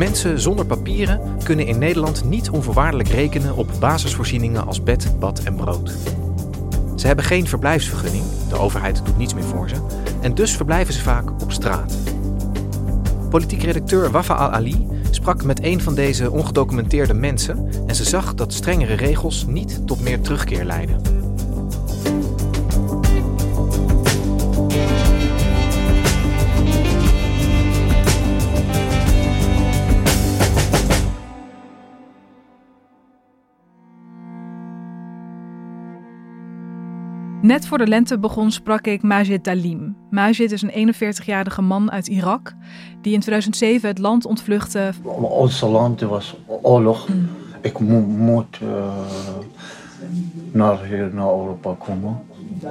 Mensen zonder papieren kunnen in Nederland niet onvoorwaardelijk rekenen op basisvoorzieningen als bed, bad en brood. Ze hebben geen verblijfsvergunning, de overheid doet niets meer voor ze, en dus verblijven ze vaak op straat. Politiek redacteur Wafa Al-Ali sprak met een van deze ongedocumenteerde mensen en ze zag dat strengere regels niet tot meer terugkeer leiden. Net voor de lente begon sprak ik Majid Dalim. Majid is een 41-jarige man uit Irak die in 2007 het land ontvluchtte. Onze land was oorlog. Ik mo moet uh, naar hier naar Europa komen.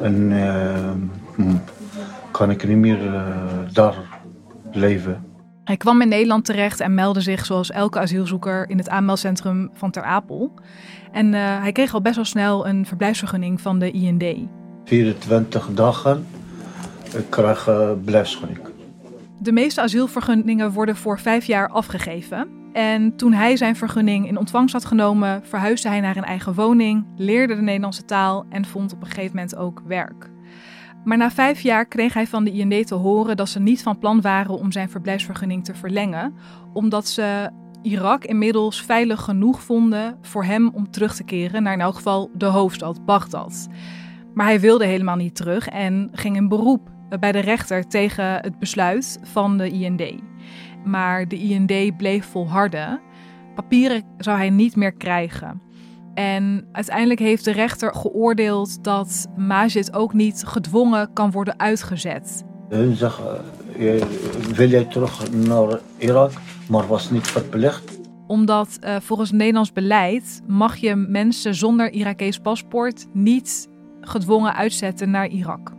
En uh, kan ik niet meer uh, daar leven. Hij kwam in Nederland terecht en meldde zich zoals elke asielzoeker in het aanmeldcentrum van Ter Apel. En hij kreeg al best wel snel een verblijfsvergunning van de IND. 24 dagen. Ik krijg uh. De meeste asielvergunningen worden voor vijf jaar afgegeven. En toen hij zijn vergunning in ontvangst had genomen, verhuisde hij naar een eigen woning, leerde de Nederlandse taal en vond op een gegeven moment ook werk. Maar na vijf jaar kreeg hij van de IND te horen dat ze niet van plan waren om zijn verblijfsvergunning te verlengen, omdat ze Irak inmiddels veilig genoeg vonden voor hem om terug te keren naar in elk geval de hoofdstad Bagdad. Maar hij wilde helemaal niet terug en ging in beroep bij de rechter tegen het besluit van de IND. Maar de IND bleef volharden. Papieren zou hij niet meer krijgen. En uiteindelijk heeft de rechter geoordeeld dat Majid ook niet gedwongen kan worden uitgezet. Hun zeggen, wil jij terug naar Irak, maar was niet verplicht. Omdat uh, volgens Nederlands beleid mag je mensen zonder Irakees paspoort niet gedwongen uitzetten naar Irak.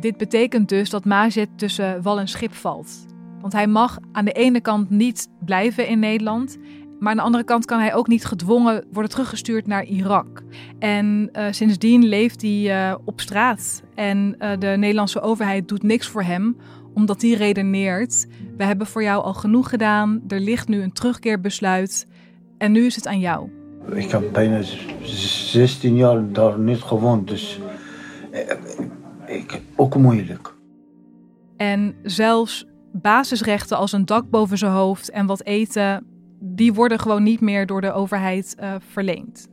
Dit betekent dus dat Majid tussen wal en schip valt. Want hij mag aan de ene kant niet blijven in Nederland, maar aan de andere kant kan hij ook niet gedwongen worden teruggestuurd naar Irak. En uh, sindsdien leeft hij uh, op straat. En uh, de Nederlandse overheid doet niks voor hem, omdat hij redeneert: we hebben voor jou al genoeg gedaan, er ligt nu een terugkeerbesluit en nu is het aan jou. Ik heb bijna 16 jaar daar niet gewoond, dus ik, ook moeilijk. En zelfs basisrechten als een dak boven zijn hoofd en wat eten, die worden gewoon niet meer door de overheid uh, verleend.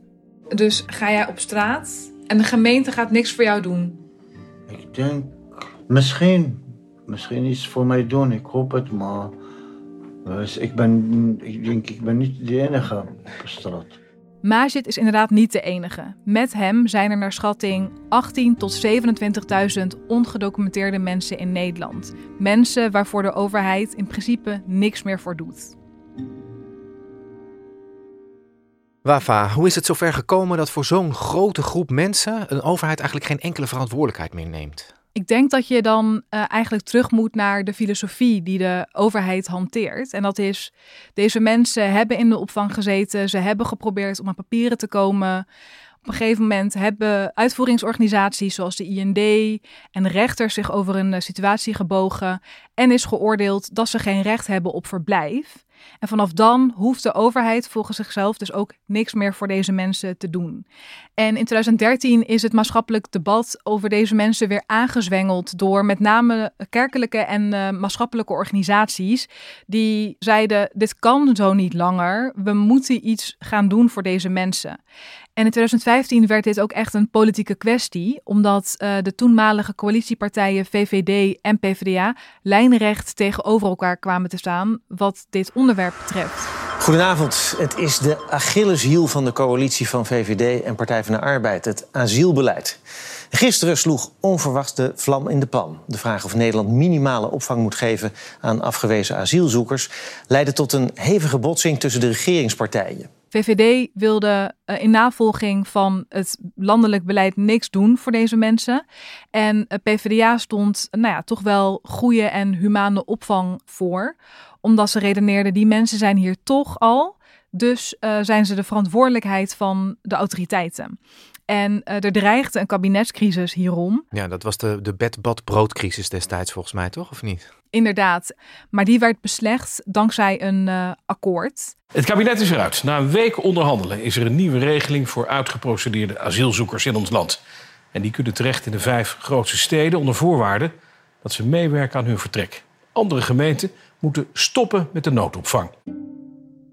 Dus ga jij op straat en de gemeente gaat niks voor jou doen? Ik denk, misschien, misschien iets voor mij doen, ik hoop het, maar dus ik, ben, ik denk, ik ben niet de enige op straat. Majid is inderdaad niet de enige. Met hem zijn er naar schatting 18 tot 27.000 ongedocumenteerde mensen in Nederland. Mensen waarvoor de overheid in principe niks meer voor doet. Wafa, hoe is het zover gekomen dat voor zo'n grote groep mensen een overheid eigenlijk geen enkele verantwoordelijkheid meer neemt? Ik denk dat je dan uh, eigenlijk terug moet naar de filosofie die de overheid hanteert. En dat is, deze mensen hebben in de opvang gezeten, ze hebben geprobeerd om aan papieren te komen. Op een gegeven moment hebben uitvoeringsorganisaties zoals de IND en rechters zich over een situatie gebogen en is geoordeeld dat ze geen recht hebben op verblijf. En vanaf dan hoeft de overheid volgens zichzelf dus ook niks meer voor deze mensen te doen. En in 2013 is het maatschappelijk debat over deze mensen weer aangezwengeld door met name kerkelijke en uh, maatschappelijke organisaties die zeiden: dit kan zo niet langer. We moeten iets gaan doen voor deze mensen. En in 2015 werd dit ook echt een politieke kwestie, omdat uh, de toenmalige coalitiepartijen VVD en PvdA lijnrecht tegenover elkaar kwamen te staan wat dit onderwerp betreft. Goedenavond. Het is de Achilleshiel van de coalitie van VVD en Partij van de Arbeid, het asielbeleid. Gisteren sloeg onverwachts de vlam in de pan. De vraag of Nederland minimale opvang moet geven aan afgewezen asielzoekers leidde tot een hevige botsing tussen de regeringspartijen. VVD wilde uh, in navolging van het landelijk beleid niks doen voor deze mensen. En uh, PvdA stond nou ja, toch wel goede en humane opvang voor. Omdat ze redeneerden, die mensen zijn hier toch al. Dus zijn ze de verantwoordelijkheid van de autoriteiten. En er dreigde een kabinetscrisis hierom. Ja, dat was de, de bed-bad-broodcrisis destijds volgens mij, toch? Of niet? Inderdaad. Maar die werd beslecht dankzij een uh, akkoord. Het kabinet is eruit. Na een week onderhandelen is er een nieuwe regeling voor uitgeprocedeerde asielzoekers in ons land. En die kunnen terecht in de vijf grootste steden onder voorwaarde dat ze meewerken aan hun vertrek. Andere gemeenten moeten stoppen met de noodopvang.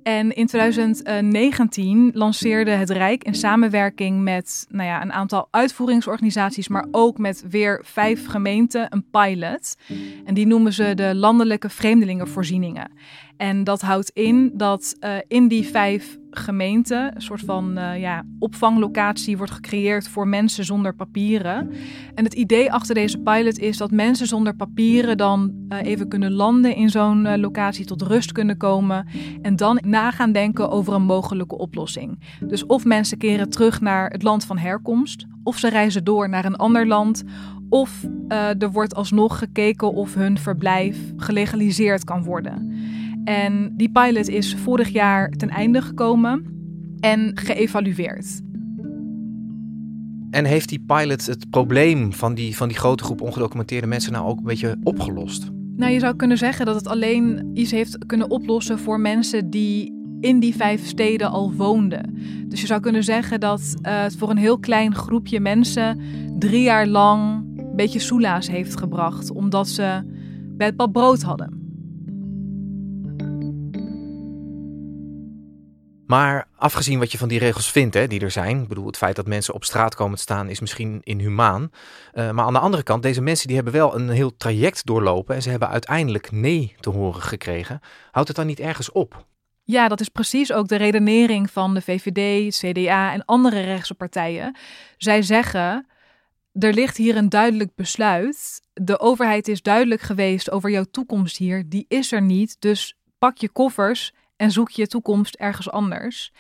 En in 2019 lanceerde het Rijk in samenwerking met nou ja, een aantal uitvoeringsorganisaties, maar ook met weer vijf gemeenten een pilot. En die noemen ze de landelijke vreemdelingenvoorzieningen. En dat houdt in dat uh, in die vijf gemeenten een soort van uh, ja, opvanglocatie wordt gecreëerd voor mensen zonder papieren. En het idee achter deze pilot is dat mensen zonder papieren dan uh, even kunnen landen in zo'n locatie, tot rust kunnen komen en dan na gaan denken over een mogelijke oplossing. Dus of mensen keren terug naar het land van herkomst, of ze reizen door naar een ander land, of er wordt alsnog gekeken of hun verblijf gelegaliseerd kan worden. En die pilot is vorig jaar ten einde gekomen en geëvalueerd. En heeft die pilot het probleem van die, van die grote groep ongedocumenteerde mensen nou ook een beetje opgelost? Nou, je zou kunnen zeggen dat het alleen iets heeft kunnen oplossen voor mensen die in die vijf steden al woonden. Dus je zou kunnen zeggen dat uh, het voor een heel klein groepje mensen drie jaar lang een beetje soelaas heeft gebracht, omdat ze bedbad brood hadden. Maar afgezien wat je van die regels vindt, hè, die er zijn. Ik bedoel, het feit dat mensen op straat komen te staan is misschien inhumaan. Uh, maar aan de andere kant, deze mensen die hebben wel een heel traject doorlopen. En ze hebben uiteindelijk nee te horen gekregen. Houdt het dan niet ergens op? Ja, dat is precies ook de redenering van de VVD, CDA en andere rechtse partijen. Zij zeggen, er ligt hier een duidelijk besluit. De overheid is duidelijk geweest over jouw toekomst hier. Die is er niet, dus pak je koffers en zoek je toekomst ergens anders.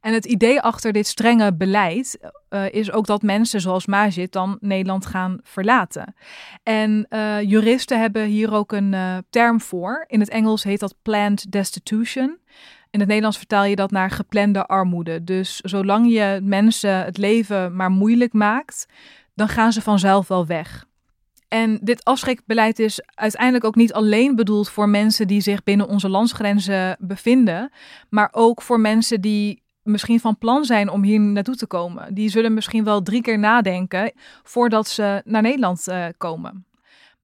En het idee achter dit strenge beleid uh, is ook dat mensen zoals Majid dan Nederland gaan verlaten. En uh, juristen hebben hier ook een uh, term voor. In het Engels heet dat planned destitution. In het Nederlands vertaal je dat naar geplande armoede. Dus zolang je mensen het leven maar moeilijk maakt, dan gaan ze vanzelf wel weg. En dit afschrikbeleid is uiteindelijk ook niet alleen bedoeld voor mensen die zich binnen onze landsgrenzen bevinden, maar ook voor mensen die misschien van plan zijn om hier naartoe te komen. Die zullen misschien wel drie keer nadenken voordat ze naar Nederland uh, komen.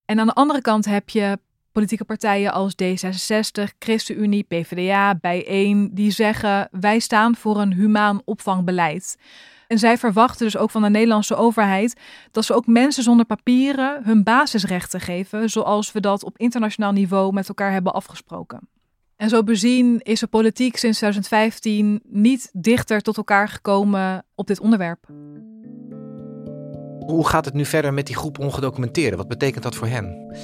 En aan de andere kant heb je politieke partijen als D66, ChristenUnie, PvdA, Bijeen, die zeggen wij staan voor een humaan opvangbeleid. En zij verwachten dus ook van de Nederlandse overheid dat ze ook mensen zonder papieren hun basisrechten geven, zoals we dat op internationaal niveau met elkaar hebben afgesproken. En zo bezien is de politiek sinds 2015 niet dichter tot elkaar gekomen op dit onderwerp. Hoe gaat het nu verder met die groep ongedocumenteerden? Wat betekent dat voor hen?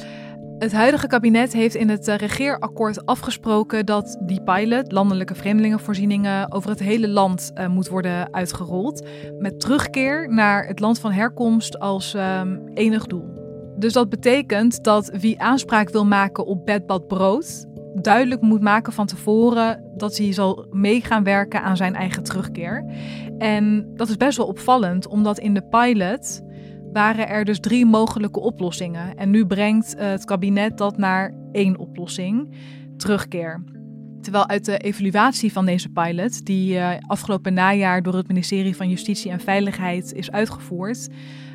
Het huidige kabinet heeft in het eh, regeerakkoord afgesproken dat die pilot, landelijke vreemdelingenvoorzieningen, over het hele land uh, moet worden uitgerold. Met terugkeer naar het land van herkomst als um, enig doel. Dus dat betekent dat wie aanspraak wil maken op bedbad brood, duidelijk moet maken van tevoren dat hij zal mee gaan werken aan zijn eigen terugkeer. En dat is best wel opvallend, omdat in de pilot waren er dus drie mogelijke oplossingen. En nu brengt het kabinet dat naar één oplossing: terugkeer. Terwijl uit de evaluatie van deze pilot, die uh, afgelopen najaar door het ministerie van Justitie en Veiligheid is uitgevoerd,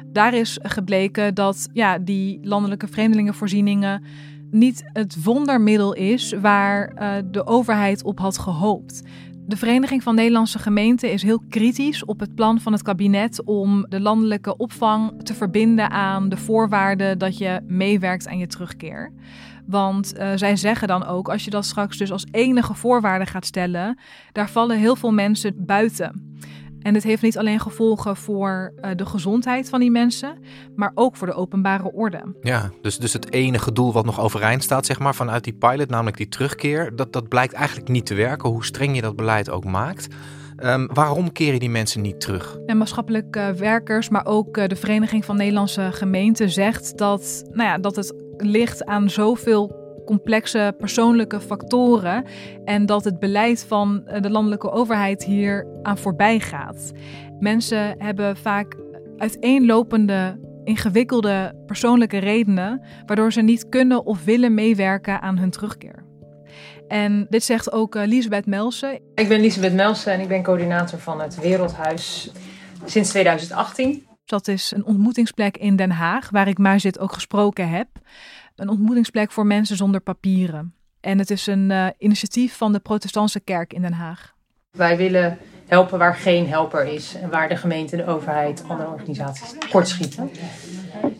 daar is gebleken dat ja, die landelijke vreemdelingenvoorzieningen niet het wondermiddel is waar uh, de overheid op had gehoopt. De Vereniging van Nederlandse Gemeenten is heel kritisch op het plan van het kabinet om de landelijke opvang te verbinden aan de voorwaarden dat je meewerkt aan je terugkeer. Want uh, zij zeggen dan ook, als je dat straks dus als enige voorwaarde gaat stellen, daar vallen heel veel mensen buiten. En dit heeft niet alleen gevolgen voor uh, de gezondheid van die mensen, maar ook voor de openbare orde. Ja, dus, dus het enige doel wat nog overeind staat, zeg maar, vanuit die pilot, namelijk die terugkeer, dat, dat blijkt eigenlijk niet te werken, hoe streng je dat beleid ook maakt. Um, waarom keren die mensen niet terug? En maatschappelijke werkers, maar ook uh, de Vereniging van Nederlandse Gemeenten zegt dat, nou ja, dat het ligt aan zoveel complexe persoonlijke factoren en dat het beleid van eh, de landelijke overheid hier aan voorbij gaat. Mensen hebben vaak uiteenlopende, ingewikkelde persoonlijke redenen waardoor ze niet kunnen of willen meewerken aan hun terugkeer. En dit zegt ook uh, Lisbeth Melsen. Ik ben Lisbeth Melsen en ik ben coördinator van het Wereldhuis sinds 2018. Dat is een ontmoetingsplek in Den Haag, waar ik Majid ook gesproken heb een ontmoetingsplek voor mensen zonder papieren. En het is een uh, initiatief van de Protestantse Kerk in Den Haag. Wij willen helpen waar geen helper is en waar de gemeente, de overheid, andere organisaties tekortschieten.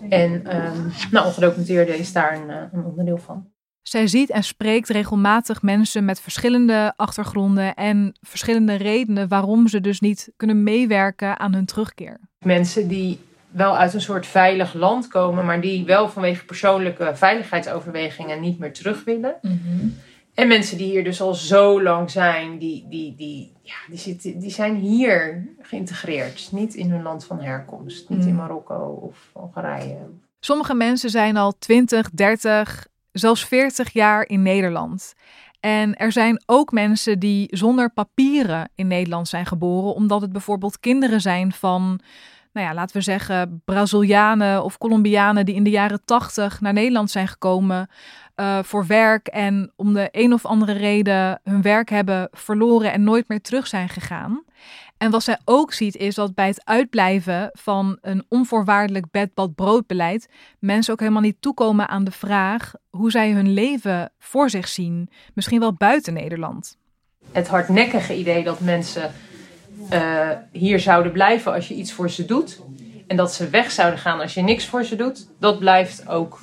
En um, nou, ongedocumenteerde is daar een, uh, een onderdeel van. Zij ziet en spreekt regelmatig mensen met verschillende achtergronden en verschillende redenen waarom ze dus niet kunnen meewerken aan hun terugkeer. Mensen die wel uit een soort veilig land komen, maar die wel vanwege persoonlijke veiligheidsoverwegingen niet meer terug willen. Mhm. En mensen die hier dus al zo lang zijn, die, die, die, ja, die, zitten, die zijn hier geïntegreerd. Niet in hun land van herkomst. Niet in mhm. Marokko of Algerije. Sommige mensen zijn al 20, 30, zelfs 40 jaar in Nederland. En er zijn ook mensen die zonder papieren in Nederland zijn geboren, omdat het bijvoorbeeld kinderen zijn van nou ja, laten we zeggen, Brazilianen of Colombianen die in de jaren tachtig naar Nederland zijn gekomen uh, voor werk en om de een of andere reden hun werk hebben verloren en nooit meer terug zijn gegaan. En wat zij ook ziet is dat bij het uitblijven van een onvoorwaardelijk bed-bad-broodbeleid mensen ook helemaal niet toekomen aan de vraag hoe zij hun leven voor zich zien, misschien wel buiten Nederland. Het hardnekkige idee dat mensen uh, hier zouden blijven als je iets voor ze doet. En dat ze weg zouden gaan als je niks voor ze doet. Dat blijft ook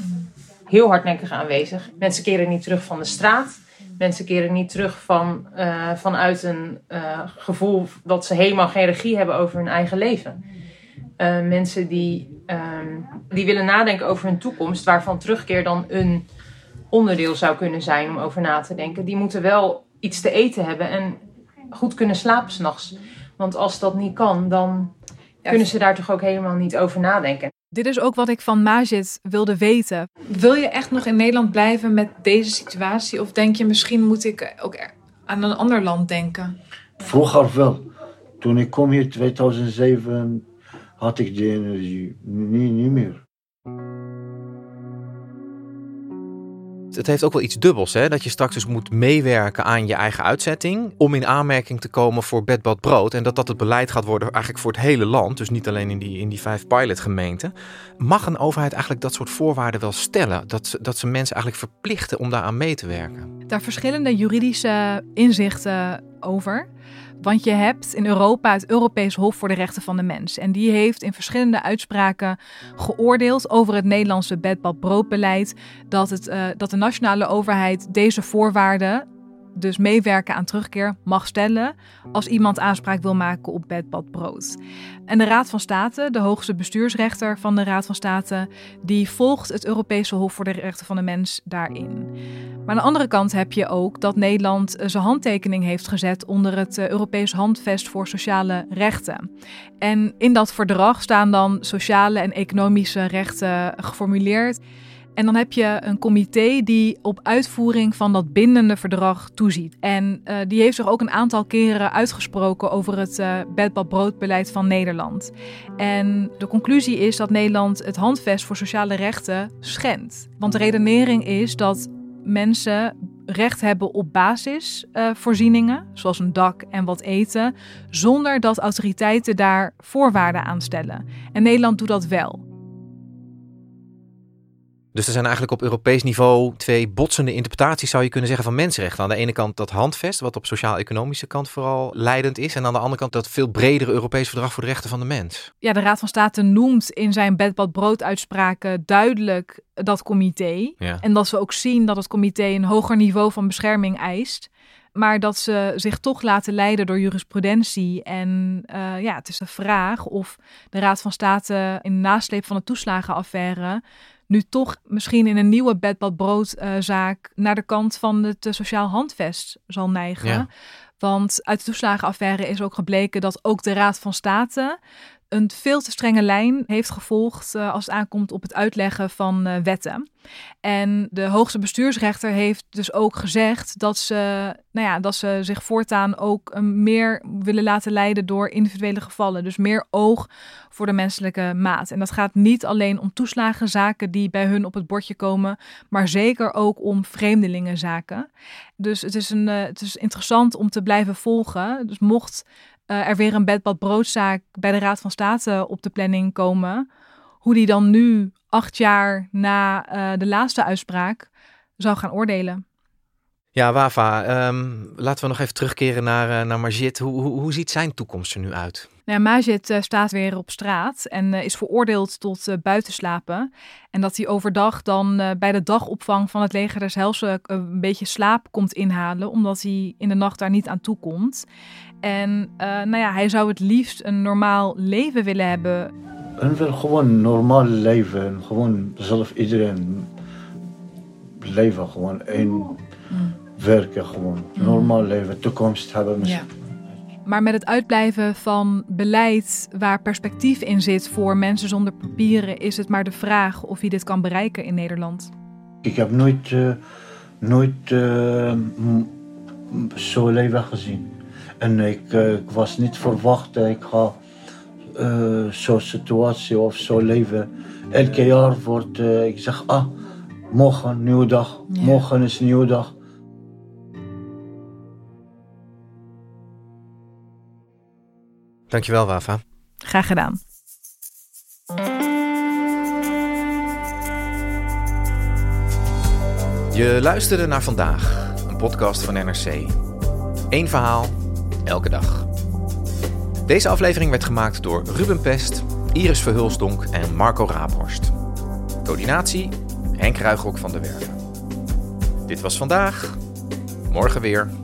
heel hardnekkig aanwezig. Mensen keren niet terug van de straat. Mensen keren niet terug van, uh, vanuit een uh, gevoel dat ze helemaal geen regie hebben over hun eigen leven. mensen die, um, die willen nadenken over hun toekomst, waarvan terugkeer dan een onderdeel zou kunnen zijn om over na te denken. Die moeten wel iets te eten hebben en goed kunnen slapen s'nachts. Want als dat niet kan, dan kunnen ze daar toch ook helemaal niet over nadenken. Dit is ook wat ik van Majid wilde weten. Wil je echt nog in Nederland blijven met deze situatie? Of denk je misschien moet ik ook aan een ander land denken? Vroeger wel. Toen ik kom hier in 2007 had ik die energie. niet, niet meer. Het heeft ook wel iets dubbels. Hè? Dat je straks dus moet meewerken aan je eigen uitzetting. Om in aanmerking te komen voor bedbad brood. En dat dat het beleid gaat worden eigenlijk voor het hele land. Dus niet alleen in die, in die vijf pilotgemeenten. Mag een overheid eigenlijk dat soort voorwaarden wel stellen? Dat, ze, dat ze mensen eigenlijk verplichten om daaraan mee te werken? Daar verschillende juridische inzichten over. Want je hebt in Europa het Europees Hof voor de Rechten van de Mens. En die heeft in verschillende uitspraken geoordeeld over het Nederlandse bedbad-broodbeleid. Dat, het, uh, dat de nationale overheid deze voorwaarden dus meewerken aan terugkeer mag stellen als iemand aanspraak wil maken op bedbad brood. En de Raad van State, de hoogste bestuursrechter van de Raad van State, die volgt het Europese Hof voor de Rechten van de Mens daarin. Maar aan de andere kant heb je ook dat Nederland zijn handtekening heeft gezet onder het eh, Europees Handvest voor Sociale Rechten. En in dat verdrag staan dan sociale en economische rechten geformuleerd. En dan heb je een comité die op uitvoering van dat bindende verdrag toeziet. En uh, die heeft zich ook een aantal keren uitgesproken over het uh, bedbad-broodbeleid van Nederland. En de conclusie is dat Nederland het handvest voor sociale rechten schendt. Want de redenering is dat mensen recht hebben op basisvoorzieningen, zoals een dak en wat eten, zonder dat autoriteiten daar voorwaarden aan stellen. En Nederland doet dat wel. Dus er zijn eigenlijk op Europees niveau twee botsende interpretaties, zou je kunnen zeggen, van mensenrechten. Aan de ene kant dat handvest, wat op sociaal-economische kant vooral leidend is. En aan de andere kant dat veel bredere Europees verdrag voor de rechten van de mens. Ja, de Raad van State noemt in zijn bedbad brood uitspraken duidelijk dat comité. Ja. En dat ze ook zien dat het comité een hoger niveau van bescherming eist. Maar dat ze zich toch laten leiden door jurisprudentie. En uh, ja, het is de vraag of de Raad van State in nasleep van de toeslagenaffaire nu toch misschien in een nieuwe bedbadbroodzaak uh, naar de kant van het uh, sociaal handvest zal neigen. Ja. Want uit de toeslagenaffaire is ook gebleken dat ook de Raad van State een veel te strenge lijn heeft gevolgd uh, als het aankomt op het uitleggen van uh, wetten. En de hoogste bestuursrechter heeft dus ook gezegd dat ze, nou ja, dat ze zich voortaan ook uh, meer willen laten leiden door individuele gevallen. Dus meer oog voor de menselijke maat. En dat gaat niet alleen om toeslagenzaken die bij hun op het bordje komen, maar zeker ook om vreemdelingenzaken. Dus het is, een, het is interessant om te blijven volgen. Dus mocht uh, er weer een bedbad broodzaak bij de Raad van State op de planning komen. Hoe die dan nu, acht jaar na uh, de laatste uitspraak, zou gaan oordelen. Ja, Wafa, um, laten we nog even terugkeren naar, uh, naar Majid. Hoe, hoe, hoe, ziet zijn toekomst er nu uit? Nou, Majid uh, staat weer op straat en uh, is veroordeeld tot buitenslapen. En dat hij overdag dan bij de dagopvang van het leger des een beetje slaap komt inhalen, omdat hij in de nacht daar niet aan toe komt. En nou ja, hij zou het liefst een normaal leven willen hebben. En wil gewoon normaal leven. Gewoon zelf iedereen leven. Gewoon één mm. werken. Gewoon Mm. normaal leven. Toekomst hebben. Ja. Maar met het uitblijven van beleid waar perspectief in zit voor mensen zonder papieren, is het maar de vraag of hij dit kan bereiken in Nederland. Ik heb nooit, uh, nooit uh, zo'n leven gezien. En ik, uh, ik was niet verwacht dat ik ga zo'n situatie of zo'n leven. Elke jaar wordt, ik zeg, ah, morgen nieuwe dag, ja. morgen is een nieuwe dag. Dankjewel, Wafa. Graag gedaan. Je luisterde naar vandaag, een podcast van NRC. Eén verhaal, elke dag. Deze aflevering werd gemaakt door Ruben Pest, Iris Verhulsdonk en Marco Raaphorst. Coördinatie Henk Ruigrok van der Werven. Dit was vandaag, morgen weer.